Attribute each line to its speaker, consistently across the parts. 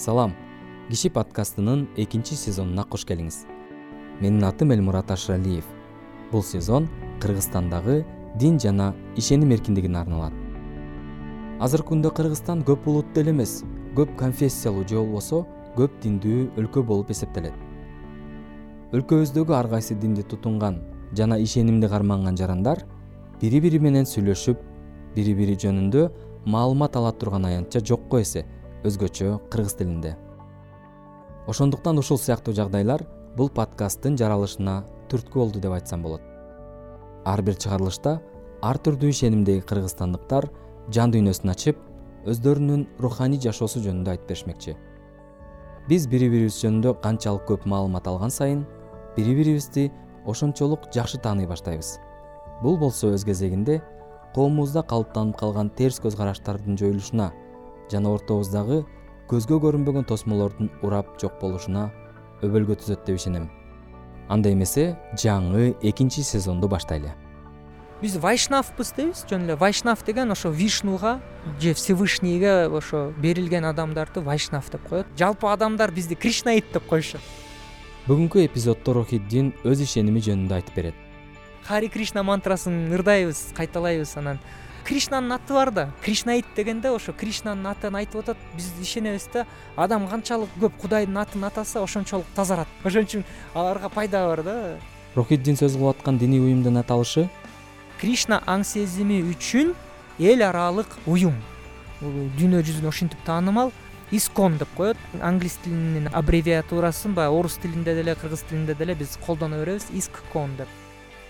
Speaker 1: салам. Киши подкастынын экинчи сезонуна кош келиңиз. Менин атым элмурат ашыралиев бул сезон кыргызстандагы дин жана ишеним эркиндигине арналат. Азыркы күндө кыргызстан көп улуттуу эле эмес көп конфессиялуу же болбосо көп диндүү өлкө болуп эсептелет. Өлкөбүздөгү ар кайсы динди тутунган жана ишенимди карманган жарандар бири бири менен сүйлөшүп бири бири жөнүндө маалымат ала турган аянтча жокко эсе өзгөчө кыргыз тилинде. Ошондуктан ушул сыяктуу жагдайлар бул подкасттын жаралышына түрткү болду деп айтсам болот. Ар бир чыгарылышта ар түрдүү ишенимдеги кыргызстандыктар жан дүйнөсүн ачып өздөрүнүн руханий жашоосу жөнүндө айтып беришмекчи. Биз бири бирибиз жөнүндө канчалык көп маалымат алган сайын бири бирибизди ошончолук жакшы тааный баштайбыз. Бул болсо өз кезегинде коомубузда калыптанып калган терс көз караштардын жоюлушуна жана ортобуздагы көзгө көрүнбөгөн тосмолордун урап жок болушуна өбөлгө түзөт деп ишенем. Анда эмесе жаңы экинчи сезонду баштайлы.
Speaker 2: Биз вайшнавбыз дейбиз жөн эле вайшнав деген ошо вишнуга же всевышнийге ошо берилген адамдарды вайшнав деп коет. Жалпы адамдар бизди кришнаид деп коюшат
Speaker 1: бүгүнкү эпизоддо рохиддин өз ишеними жөнүндө айтып берет.
Speaker 2: Хари кришна мантрасын ырдайбыз кайталайбыз анан кришнанын аты бар да. Кришнаид дегенде ошо кришнанын атын айтып атат. Биз ишенебиз да. Адам канчалык көп кудайдын атын атаса ошончолук тазарат. Ошон үчүн аларга пайда бар да.
Speaker 1: Рохиддин сөз кылып аткан диний уюмдун аталышы
Speaker 2: кришна аң сезими үчүн эл аралык уюм. Бул дүйнө жүзүндө ушинтип таанымал. Искон деп коет. Англис тилинин аббревиатурасын баягы орус тилинде деле кыргыз тилинде деле биз колдоно беребиз. Исккон деп.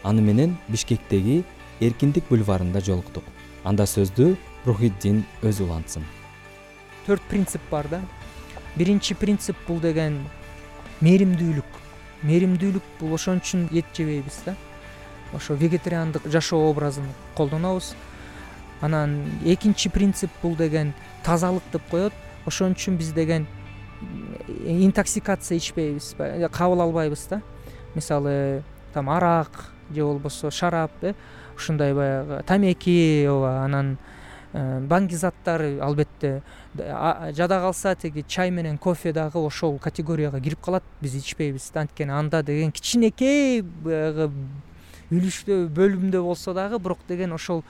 Speaker 1: Аны менен бишкектеги эркиндик бульварында жолуктук анда сөздү рухиддин өзү улантсын.
Speaker 2: Төрт принцип бар да. Биринчи принцип бул деген мээримдүүлүк мээримдүүлүк бул ошон үчүн эт жебейбиз да. Ошо вегетариандык жашоо образын колдонобуз. Анан экинчи принцип бул деген тазалык деп коет. Ошон үчүн биз деген интоксикация ичпейбиз кабыл албайбыз да. Мисалы там арак же болбосо шарап э ушундай баягы. Тамеки ооба анан э, баңгизаттар албетте. Жада калса тиги чай менен кофе дагы ошол категорияга кирип калат. Биз ичпейбиз да. Анткени анда деген кичинекей баягы үлүштө бөлүмдө болсо дагы бирок деген ошол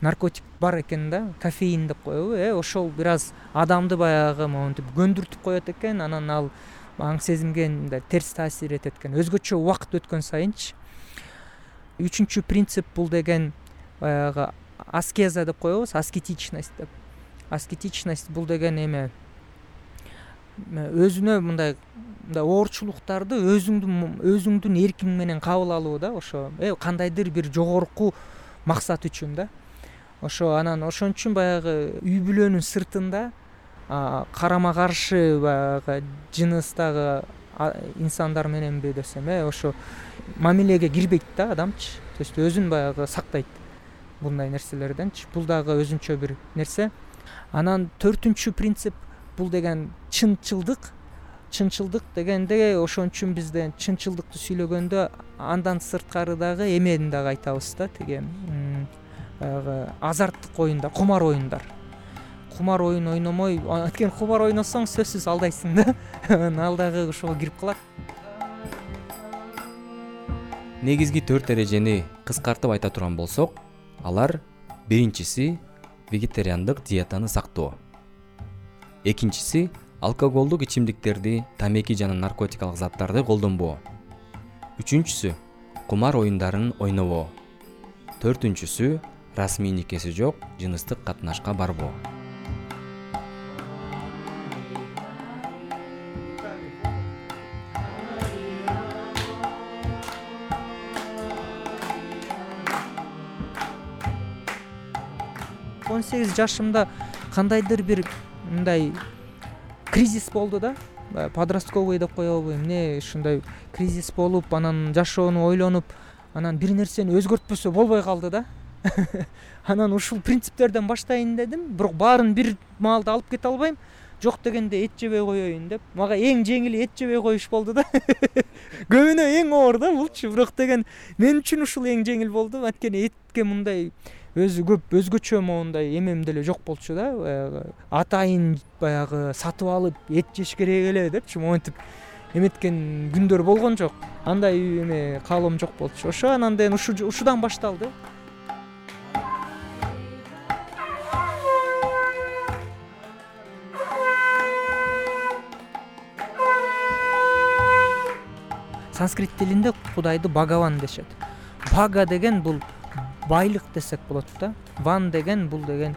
Speaker 2: наркотик бар экен да. Кофеин деп коебу. Э ошол бир аз адамды баягы монтип көндүртүп коет экен. Анан ал аң сезимге мындай терс таасир этет экен. Өзгөчө убакыт өткөн сайынчы үчүнчү принцип бул деген баягы аскеза деп коебуз аскетичность деп. Аскетичность бул деген эме өзүнө мындай мындай оорчулуктарды өзүңдүн өзүңдүн эркиң менен кабыл алуу да ошо э кандайдыр бир жогорку максат үчүн да. Ошо анан ошон үчүн баягы үй бүлөнүн сыртында карама каршы баягы жыныстагы инсандар мененби десем э ошо мамилеге кирбейт да адамчы. То есть өзүн баягы сактайт мындай нерселерденчи. Бул дагы өзүнчө бир нерсе. Анан төртүнчү принцип бул деген чынчылдык чынчылдык дегенде ошон үчүн биз деген чынчылдыкты сүйлөгөндө андан сырткары дагы эмени дагы айтабыз да тиги баягы азарттык оюндар кумар оюндар кумар оюн ойномой анткени кумар ойносоң сөзсүз алдайсың да. Анан ал дагы ошого кирип калат
Speaker 1: негизги төрт эрежени кыскартып айта турган болсок алар биринчиси вегетариандык диетаны сактоо. Экинчиси алкоголдук ичимдиктерди тамеки жана наркотикалык заттарды колдонбоо. Үчүнчүсү кумар оюндарын ойнобоо. Төртүнчүсү расмий никеси жок жыныстык катнашка барбоо
Speaker 2: он сегиз жашымда кандайдыр бир мындай кризис болду да. Подростковый деп коебу эмне ушундай кризис болуп анан жашоону ойлонуп анан бир нерсени өзгөртпөсө болбой калды да. Анан ушул принциптерден баштайын дедим бирок баарын бир маалда алып кете албайм. Жок дегенде эт жебей коеюн деп. Мага эң жеңили эт жебей коюш болду да. Көбүнө эң оор да булчу. Бирок деген мен үчүн ушул эң жеңил болду. Анткени этке мындай өзү көп өзгөчө моундай эмем деле жок болчу да баягы атайын баягы сатып алып эт жеш керек эле депчи монтип эметкен күндөр болгон жок. Андай эме каалоом жок болчу. Ошо анан анден ушудан башталды. Санскрит тилинде кудайды багаван дешет. Бага деген бул байлык десек болот да. Ван деген бул деген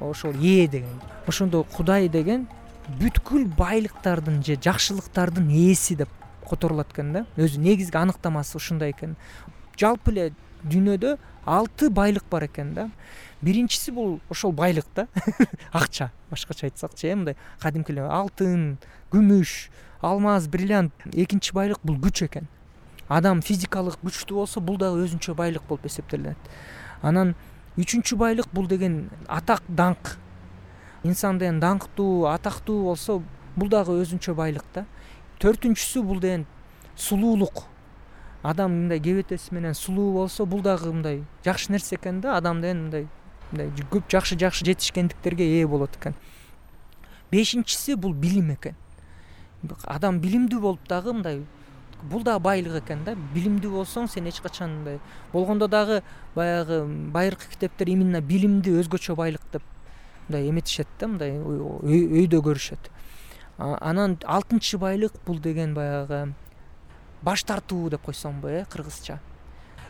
Speaker 2: ошол ээ деген. Ошондо кудай деген бүткүл байлыктардын же жакшылыктардын ээси деп которулат экен да. Өзү негизги аныктамасы ушундай экен. Жалпы эле дүйнөдө алты байлык бар экен да. Биринчиси бул ошол байлык да. Акча башкача айтсакчы э мындай кадимки эле алтын күмүш алмаз бриллиант. Экинчи байлык бул күч экен адам физикалык күчтүү болсо бул дагы өзүнчө байлык болуп эсептелинет. Анан үчүнчү байлык бул деген атак даңк. Инсан деген даңктуу атактуу болсо бул дагы өзүнчө байлык да. Төртүнчүсү бул деген сулуулук. Адам мындай кебетеси менен сулуу болсо бул дагы мындай жакшы нерсе экен да. Адам деген мындай мындай көп жакшы жакшы жетишкендиктерге ээ болот экен. Бешинчиси бул билим экен. Адам билимдүү болуп дагы мындай бул дагы байлык экен да. Билимдүү болсоң сен эч качан мындай болгондо дагы баягы байыркы китептер именно билимди өзгөчө байлык деп мындай эметишет да мындай өйдө көрүшөт. Анан алтынчы байлык бул деген баягы баш тартуу деп койсомбу э кыргызча.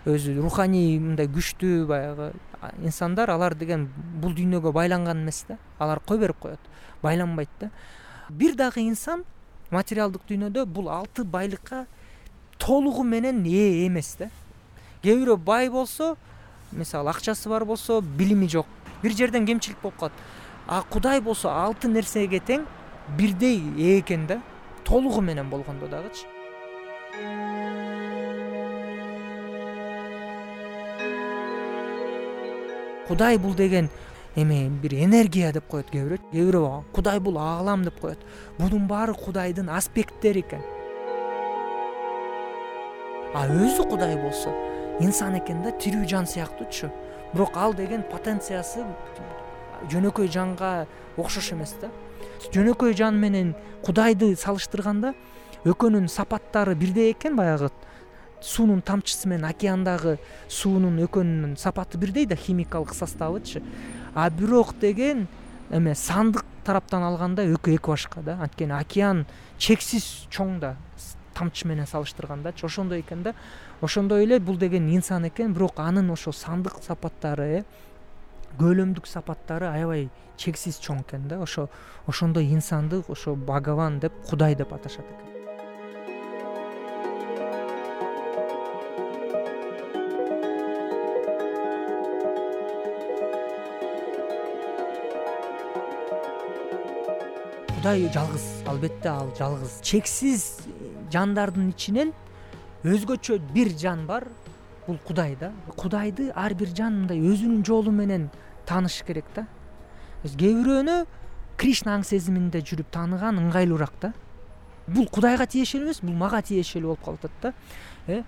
Speaker 2: Өзү руханий мындай күчтүү баягы инсандар алар деген бул дүйнөгө байланган эмес да. Алар кой берип коет? Байланбайт да. Бир дагы инсан материалдык дүйнөдө бул алты байлыкка толугу менен ээ эмес да. Кээ бирөө бай болсо мисалы акчасы бар болсо билими жок. Бир жерден кемчилик болуп калат. А кудай болсо алты нерсеге тең бирдей ээ экен да. Толугу менен болгондо дагычы. Кудай бул деген эме бир энергия деп коет кээ бирөө. Кээ бирөө кудай бул аалам деп коет. Бунун баары кудайдын аспекттери экен а өзү кудай болсо инсан экен да тирүү жан сыяктуучу бирок ал деген потенциясы жөнөкөй жанга окшош эмес да. Жөнөкөй жан менен кудайды салыштырганда экөөнүн сапаттары бирдей экен баягы. Суунун тамчысы менен океандагы суунун экөөнүнүн сапаты бирдей да химикалык составычы. А бирок деген эме сандык тараптан алганда экөө эки башка да. Анткени океан чексиз чоң да тамчы менен салыштыргандачы ошондой экен да. Ошондой эле бул деген инсан экен бирок анын ошо сандык сапаттары э көлөмдүк сапаттары аябай чексиз чоң экен да. Ошо ошондой инсанды ошо багаван деп кудай деп аташат экен. Кудай жалгыз албетте ал жалгыз. Чексиз жандардын ичинен өзгөчө бир жан бар. Бул кудай да. Кудайды ар бир жан мындай өзүнүн жолу менен тааныш керек да. Кээ бирөөнү кришна аң сезиминде жүрүп тааныган ыңгайлуураак да. Бул кудайга тиешелүү эмес бул мага тиешелүү болуп калып атат да. Э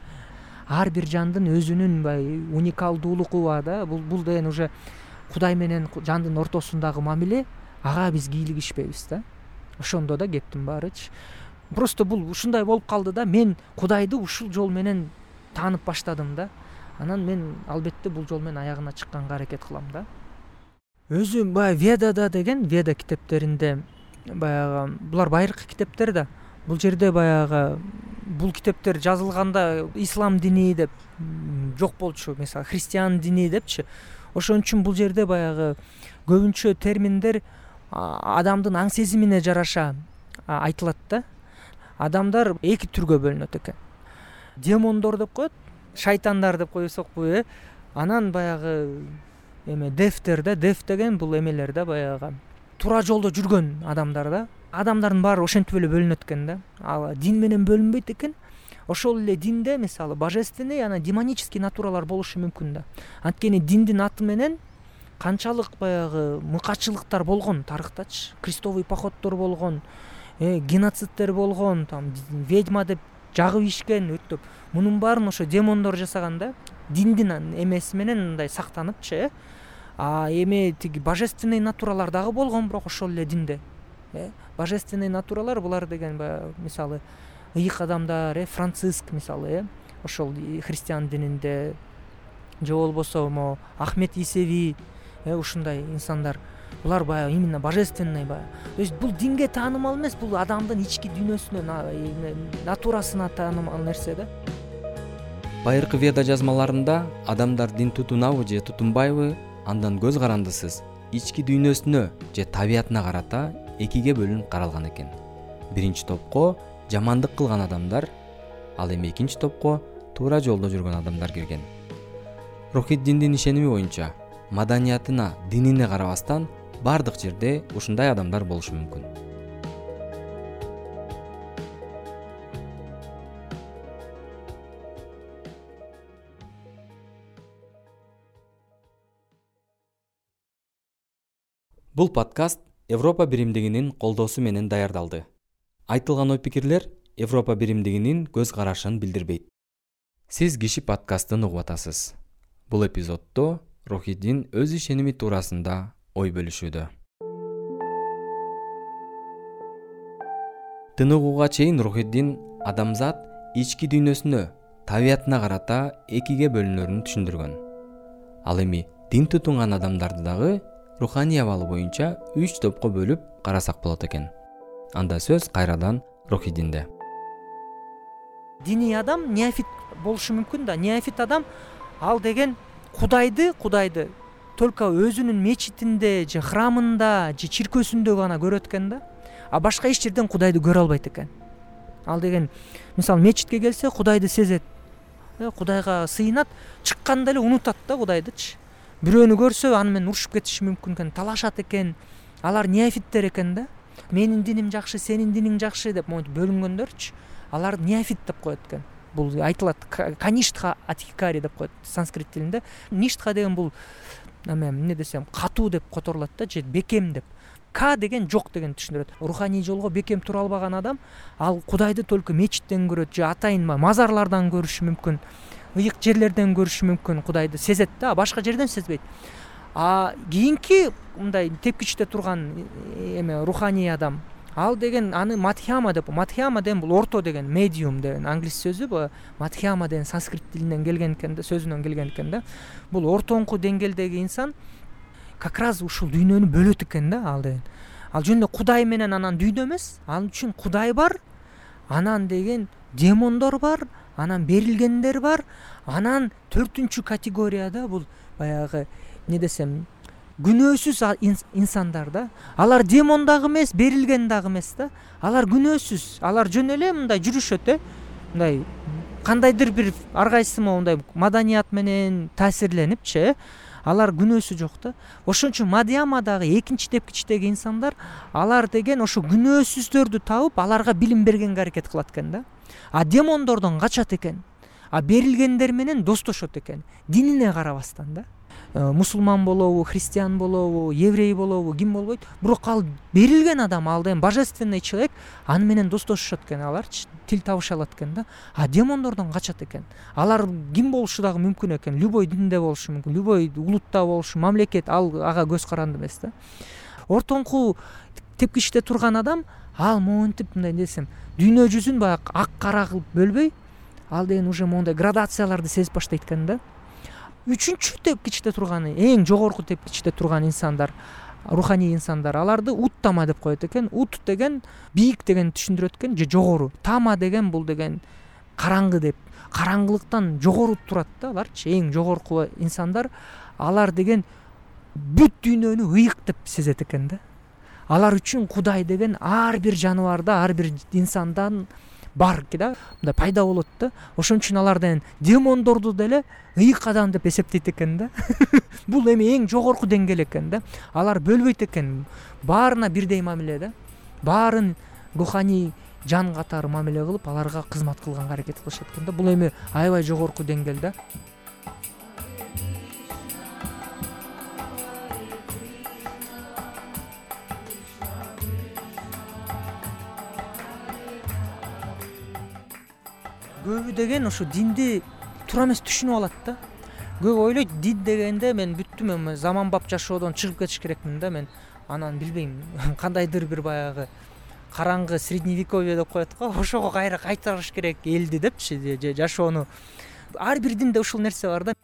Speaker 2: ар бир жандын өзүнүн баягы уникалдуулугу бар да. Бул деген уже кудай менен жандын ортосундагы мамиле. Ага биз кийлигишпейбиз да. Ошондо да кептин баарычы просто бул ушундай болуп калды да. Мен кудайды ушул жол менен таанып баштадым да. Анан мен албетте бул жол менен аягына чыкканга аракет кылам да. Өзү баягы ведада деген веда китептеринде баягы булар байыркы китептер да. Бул жерде баягы бул китептер жазылганда ислам дини деп жок болчу. Мисалы христиан дини депчи. Ошон үчүн бул жерде баягы көбүнчө терминдер адамдын аң сезимине жараша айтылат да адамдар эки түргө бөлүнөт экен. Демондор деп коет шайтандар деп койсокпу э? Анан баягы эме дефтер да деф деген бул эмелер да баягы туура жолдо жүргөн адамдар да. Адамдардын баары ошентип эле бөлүнөт экен да. Ал дин менен бөлүнбөйт экен. Ошол эле динде мисалы божественный анан демонический натуралар болушу мүмкүн да. Анткени диндин аты менен канчалык баягы мыкаачылыктар болгон тарыхтачы крестовый походдор болгон геноцидтер болгон там ведьма деп жагып ийишкен өрттөп мунун баарын ошо демондор жасаган да диндин эмеси менен мындай сактаныпчы э. А эми тиги божественный натуралар дагы болгон бирок ошол эле динде э. Божественный натуралар булар деген баягы мисалы ыйык адамдар э франциск мисалы э. Ошол христиан дининде же болбосо могу ахмед исеви э ушундай инсандар булар баягы именно божественный баягы. То есть бул динге таанымал эмес бул адамдын ички дүйнөсүнө натурасына таанымал нерсе да.
Speaker 1: Байыркы веда жазмаларында адамдар дин тутунабы же тутунбайбы андан көз карандысыз. Ички дүйнөсүнө же табиятына карата экиге бөлүнүп каралган экен биринчи топко жамандык кылган адамдар ал эми экинчи топко туура жолдо жүргөн адамдар кирген рухий диндин ишеними боюнча маданиятына динине карабастан баардык жерде ушундай адамдар болушу мүмкүн. Бул подкаст европа биримдигинин колдоосу менен даярдалды. Айтылган ой пикирлер европа биримдигинин көз карашын билдирбейт. Сиз киши подкастын угуп атасыз. Бул эпизоддо рухидин өз ишеними туурасында ой бөлүшүүдө. Тыныгууга чейин рухидин адамзат ички дүйнөсүнө табиятына карата экиге бөлүнөрүн түшүндүргөн. Ал эми дин тутунган адамдарды дагы руханий абалы боюнча үч топко бөлүп карасак болот экен. Анда сөз кайрадан рухидинде
Speaker 2: диний адам неофит болушу мүмкүн да неофит адам ал деген кудайды кудайды только өзүнүн мечитинде же храмында же чиркөөсүндө гана көрөт экен да. А башка эч жерден кудайды көрө албайт экен. Ал деген мисалы мечитке келсе кудайды сезет. Э, кудайга сыйынат чыкканда эле унутат да кудайдычы. Бирөөнү көрсө аны менен урушуп кетиши мүмкүн экен талашат экен. Алар неофиттер экен да. Менин диним жакшы сенин диниң жакшы деп монтип бөлүнгөндөрчү аларды неофит деп коет экен. Бул айтылат каништха атхикари деп коет санскрит тилинде. Ништха деген бул эме эмне десем катуу деп которулат да же бекем деп. К деген жок дегенди түшүндүрөт. Руханий жолго бекем тура албаган адам ал кудайды только мечиттен көрөт же атайын мазарлардан көрүшү мүмкүн ыйык жерлерден көрүшү мүмкүн кудайды сезет да башка жерден сезбейт. А кийинки мындай тепкичте турган эме руханий адам ал деген аны матхиама деп матхиама деген бул орто деген медиум деген англис сөзү баягы матхиама деген санскрит тилинен келген экен да сөзүнөн келген экен да. Бул ортоңку деңгээлдеги инсан как раз ушул дүйнөнү бөлөт экен да ал деген. Ал жөн эле кудай менен анан дүйнө эмес. Ал үчүн кудай бар анан деген демондор бар анан берилгендер бар. Анан төртүнчү категорияда бул баягы эмне десем күнөөсүз инсандар да. Алар демон дагы эмес берилген дагы эмес да. Алар күнөөсүз. Алар жөн эле мындай жүрүшөт э. Мындай кандайдыр бир ар кайсы могу мындай маданият менен таасирленипчи э. Алар күнөөсү жок да. Ошон үчүн мадиама дагы экинчи тепкичтеги инсандар алар деген ошо күнөөсүздөрдү табып аларга билим бергенге аракет кылат экен да. А демондордон качат экен а берилгендер менен достошот экен. Динине карабастан да. Э, мусулман болобу христиан болобу еврей болобу ким болбойт бирок ал берилген адам ал деген божественный человек аны менен достошушат экен. Аларчы тил табыша алат экен да. А демондордон качат экен. Алар ким болушу дагы мүмкүн экен? Любой динде болушу мүмкүн любой улутта болушу мамлекет. Ал ага көз каранды эмес да. Ортоңку тепкичте турган адам ал монтип мындай десем дүйнө жүзүн баягы ак кара кылып бөлбөй ал деген уже моундай градацияларды сезип баштайт экен да. Үчүнчү тепкичте турган эң жогорку тепкичте турган инсандар руханий инсандар аларды ут тама деп коет экен. Ут деген бийик дегенди түшүндүрөт экен же жогору. Тама деген бул деген караңгы деп. Караңгылыктан жогору турат да аларчы. Эң жогорку инсандар алар деген бүт дүйнөнү ыйык деп сезет экен да. Алар үчүн кудай деген ар бир жаныбарда ар бир инсандан барки да мындай пайда болот да. Ошон үчүн алар деген демондорду деле ыйык адам деп эсептейт экен да. Бул эми эң жогорку деңгээл экен да. Алар бөлбөйт экен. Баарына бирдей мамиле да. Баарын руханий жан катары мамиле кылып аларга кызмат кылганга аракет кылышат экен да. Бул эми аябай жогорку деңгээл да көбү деген ушу динди туура эмес түшүнүп алат да. Көбү ойлойт дин дегенде мен бүттүм эми заманбап жашоодон чыгып кетиш керекмин да. Мен анан билбейм кандайдыр бир баягы караңгы средневековье деп коет го ошого кайра кайтарыш керек элди депчи же жашоону. Ар бир динде ушул нерсе бар да.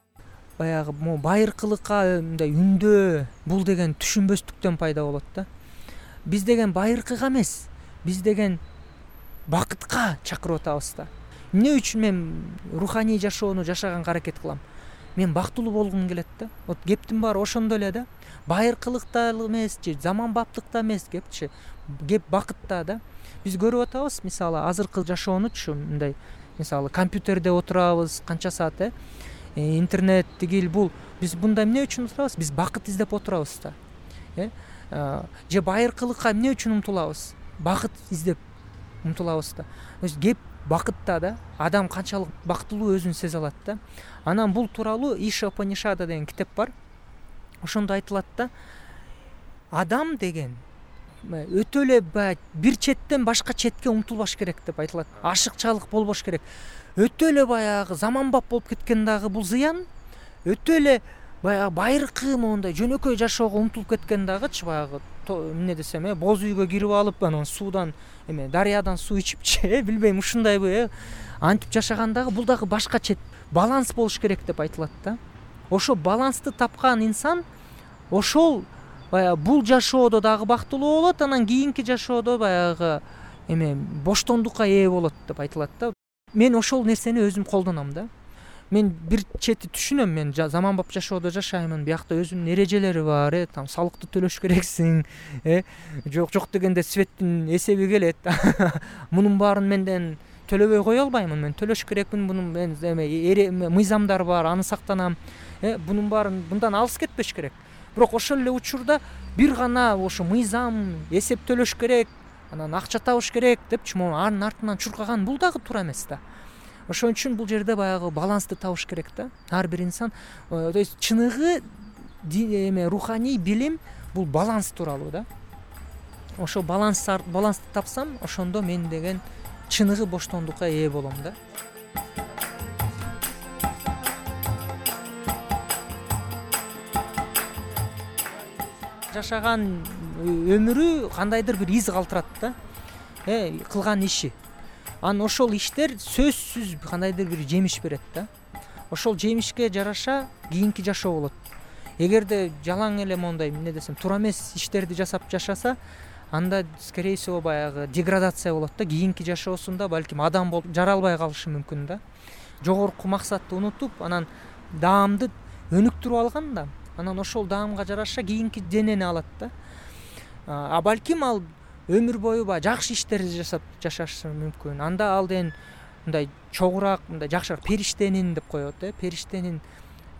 Speaker 2: Баягы могу байыркылыкка мындай үндөө бул деген түшүнбөстүктөн пайда болот да. Биз деген байыркыга эмес биз деген бакытка чакырып атабыз да эмне үчүн мен руханий жашоону жашаганга аракет кылам? Мен бактылуу болгум келет да. Вот кептин баары ошондо эле да. Байыркылыкта эмес же заманбаптыкта эмес кепчи кеп бакытта да. Биз көрүп атабыз мисалы азыркы жашоонучу мындай мисалы компьютерде отурабыз канча саат э, э интернет тигил бул. Биз мында эмне үчүн отурабыз? Биз бакыт издеп отурабыз да. Э? Же байыркылыкка эмне үчүн умтулабыз? Бакыт издеп умтулабыз да. Кеп бакытта да адам канчалык бактылуу өзүн сезе алат да. Анан бул тууралуу иша панишада деген китеп бар. Ошондо айтылат да адам деген өтө эле баягы бир четтен башка четке умтулбаш керек деп айтылат. Ашыкчалык болбош керек. Өтө эле баягы заманбап болуп кеткен дагы бул зыян өтө эле баягы байыркы моундай жөнөкөй жашоого умтулуп кеткен дагычы баягы эмне десем э боз үйгө кирип алып анан суудан эме дарыядан суу ичипчи э билбейм ушундайбы э. Антип жашаган дагы бул дагы башка чет. Баланс болуш керек деп айтылат да. Ошол балансты тапкан инсан ошол баягы бул жашоодо дагы бактылуу болот анан кийинки жашоодо баягы эме боштондукка ээ болот деп айтылат да. Мен ошол нерсени өзүм колдоном да мен бир чети түшүнөм мен заманбап жашоодо жашаймын биякта өзүнүн эрежелери бар э там салыкты төлөш керексиң э жок жок дегенде светтин эсеби келет мунун баарын менден төлөбөй кое албаймын мен төлөш керекмин мунун мен эме мыйзамдар бар аны сактанам э бунун баарын мындан алыс кетпеш керек. Бирок ошол эле учурда бир гана ошо мыйзам эсеп төлөш керек анан акча табыш керек депчи могу анын артынан чуркаган бул дагы туура эмес да ошон үчүн бул жерде баягы балансты табыш керек да. Ар бир инсан э, то есть чыныгы эме руханий билим бул баланс тууралуу да. Ошол баланс балансты тапсам ошондо мен деген чыныгы боштондукка ээ болом да. Жашаган өмүрү кандайдыр бир из калтырат да. Э кылган иши анан ошол иштер сөзсүз кандайдыр бир жемиш берет да. Ошол жемишке жараша кийинки жашоо болот. Эгерде жалаң эле моундай эмне десем туура эмес иштерди жасап жашаса анда скорее всего баягы деградация болот да кийинки жашоосунда балким адам болуп жаралбай калышы мүмкүн да. Жогорку максатты унутуп анан даамды өнүктүрүп алган да анан ошол даамга жараша кийинки денени алат да. А балким ал өмүр бою баягы жакшы иштерди жасап жашашы мүмкүн. Анда ал деген мындай чогураак мындай жакшыраак периштенин деп коет э периштенин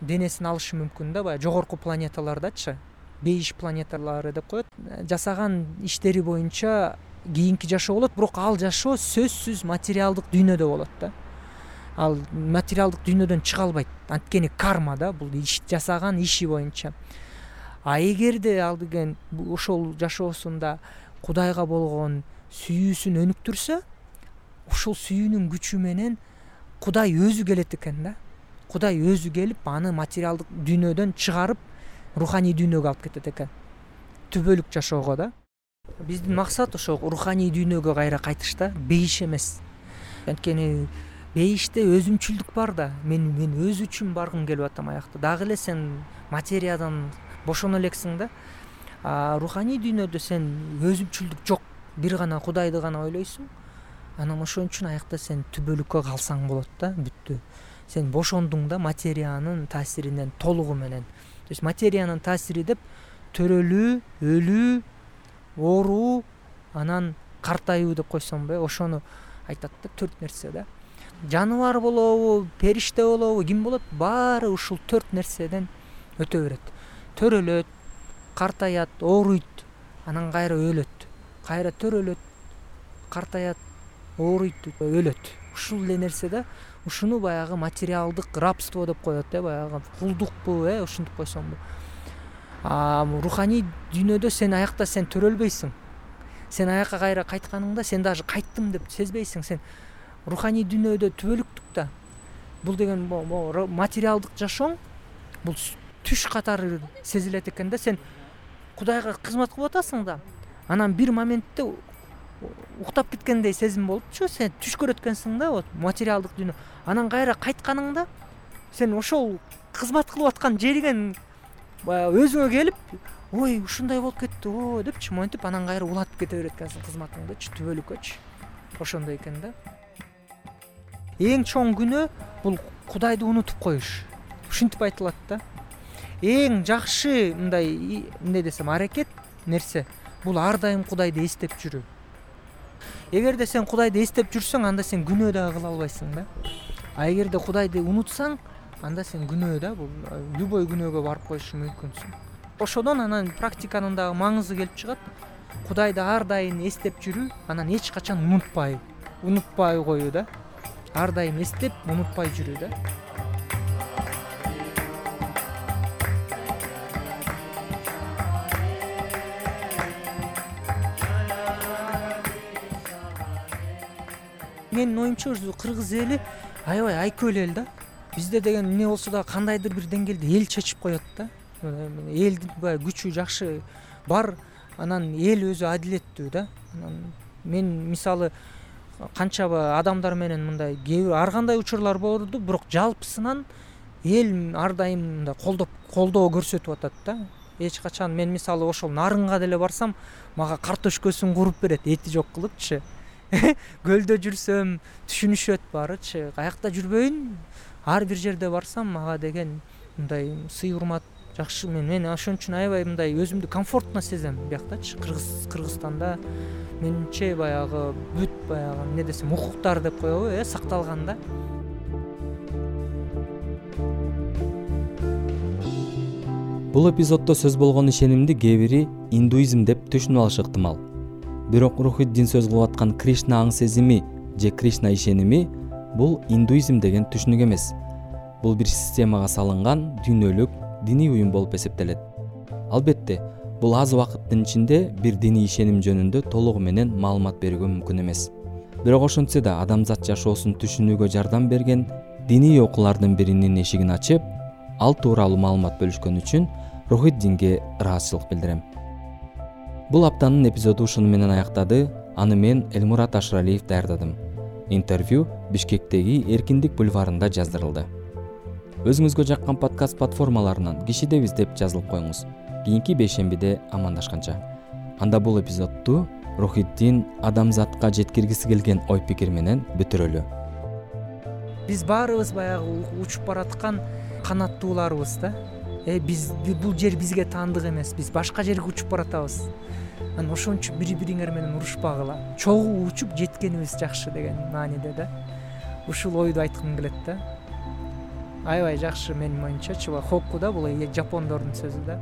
Speaker 2: денесин алышы мүмкүн да баягы жогорку планеталардачы бейиш планеталары деп коет жасаган иштери боюнча кийинки жашоо болот бирок ал жашоо сөзсүз материалдык дүйнөдө болот да. Ал материалдык дүйнөдөн чыга албайт. Анткени карма да бул иш жасаган иши боюнча. А эгерде ал деген ошол жашоосунда кудайга болгон сүйүүсүн өнүктүрсө ушул сүйүүнүн күчү менен кудай өзү келет экен да. Кудай өзү келип аны материалдык дүйнөдөн чыгарып руханий дүйнөгө алып кетет экен. Түбөлүк жашоого да. Биздин максат ошо руханий дүйнөгө кайра кайтыш да бейиш эмес. Анткени бейиште өзүмчүлдүк бар да. Мен мен өзү үчүн баргым келип атам аякта. Дагы эле сен материядан бошоно элексиң да руханий дүйнөдө сен өзүмчүлдүк жок бир гана кудайды гана ойлойсуң анан ошон үчүн аякта сен түбөлүккө калсаң болот да бүттү. Сен бошондуң да материянын таасиринен толугу менен. То есть материянын таасири деп төрөлүү өлүү ооруу анан картаюу деп койсомбу э ошону айтат да төрт нерсе да. Жаныбар болобу периште болобу ким болот? Баары ушул төрт нерседен өтө берет. Төрөлөт картаят ооруйт. Анан кайра өлөт. Кайра төрөлөт картаят ооруйт өлөт. Ушул эле нерсе да ушуну баягы материалдык рабство деп коет э баягы кулдукпу э ушинтип койсомбу руханий дүйнөдө сен аякта сен төрөлбөйсүң. Сен аякка кайра кайтканыңда сен даже кайттым деп сезбейсиң сен. Руханий дүйнөдө түбөлүктүк да бул деген материалдык жашооң бул түш катары сезилет экен да сен кудайга кызмат кылып атасың да анан бир моментте уктап кеткендей сезим болупчу. Сен түш көрөт экенсиң да вот материалдык дүйнө. Анан кайра кайтканыңда сен ошол кызмат кылып аткан жериңен баягы өзүңө келип ой ушундай болуп кетти го депчи. Монтип анан кайра улантып кете берет экенсиң кызматыңдычы түбөлүккөчү ошондой экен да. Эң чоң күнөө бул кудайды унутуп коюш. Ушинтип айтылат да эң жакшы мындай эмне десем аракет нерсе бул ар дайым кудайды эстеп жүрүү. Эгерде сен кудайды эстеп жүрсөң анда сен күнөө дагы кыла албайсың да. А эгерде кудайды унутсаң анда сен күнөө да бул любой күнөөгө барып коюшу мүмкүнсүң ошодон анан практиканын дагы маңызы келип чыгат. Кудайды ар дайым эстеп жүрүү анан эч качан унутпай унутпай коюу да. Ар дайым эстеп унутпай жүрүү да менин оюмча өзү кыргыз эли аябай айкөл эл да. Бизде деген эмне болсо дагы кандайдыр бир деңгээлде эл чечип коет да. Элдин баягы күчү жакшы бар анан эл өзү адилеттүү да. Анан мен мисалы канчабы адамдар менен мындай кээ бир ар кандай учурлар болду бирок жалпысынан эл ар дайым мындай колдоп колдоо көрсөтүп атат да. Эч качан мен мисалы ошол нарынга деле барсам мага картошкасын кууруп берет эти жок кылыпчы көлдө жүрсөм түшүнүшөт баарычы каякта жүрбөйүн ар бир жерде барсам мага деген мындай сый урмат жакшы мен ошон үчүн аябай мындай өзүмдү комфортно сезем. Бияктачы кыргыз кыргызстанда менимче баягы бүт баягы эмне десем укуктар деп коебу э сакталган да.
Speaker 1: Бул эпизоддо сөз болгон ишенимди кээ бири индуизм деп түшүнүп алышы ыктымал бирок рухиддин сөз кылып аткан кришна аң сезими же кришна ишеними бул индуизм деген түшүнүк эмес. Бул бир системага салынган дүйнөлүк диний уюм болуп эсептелет. Албетте бул аз убакыттын ичинде бир диний ишеним жөнүндө толугу менен маалымат берүүгө мүмкүн эмес. Бирок ошентсе да адамзат жашоосун түшүнүүгө жардам берген диний окуулардын биринин эшигин ачып ал тууралуу маалымат бөлүшкөн үчүн рухиддинге ыраазычылык билдирем бул аптанын эпизоду ушуну менен аяктады. Аны мен элмурат ашыралиев даярдадым. Интервью бишкектеги эркиндик бульварында жаздырылды. Өзүңүзгө жаккан подкаст платформаларынан кишидебиз деп жазылып коюңуз. Кийинки бейшембиде амандашканча. Анда бул эпизодду рухиддин адамзатка жеткиргиси келген ой пикир менен бүтүрөлү.
Speaker 2: Биз баарыбыз баягы учуп бараткан канаттууларбыз да э биз бул жер бизге таандык эмес. Биз башка жерге учуп баратабыз. Анан ошон үчүн бири бириңер менен урушпагыла. Чогуу учуп жеткенибиз жакшы деген мааниде да. Ушул ойду айткым келет да. Аябай жакшы менин оюмчачы хоку да бул жапондордун сөзү да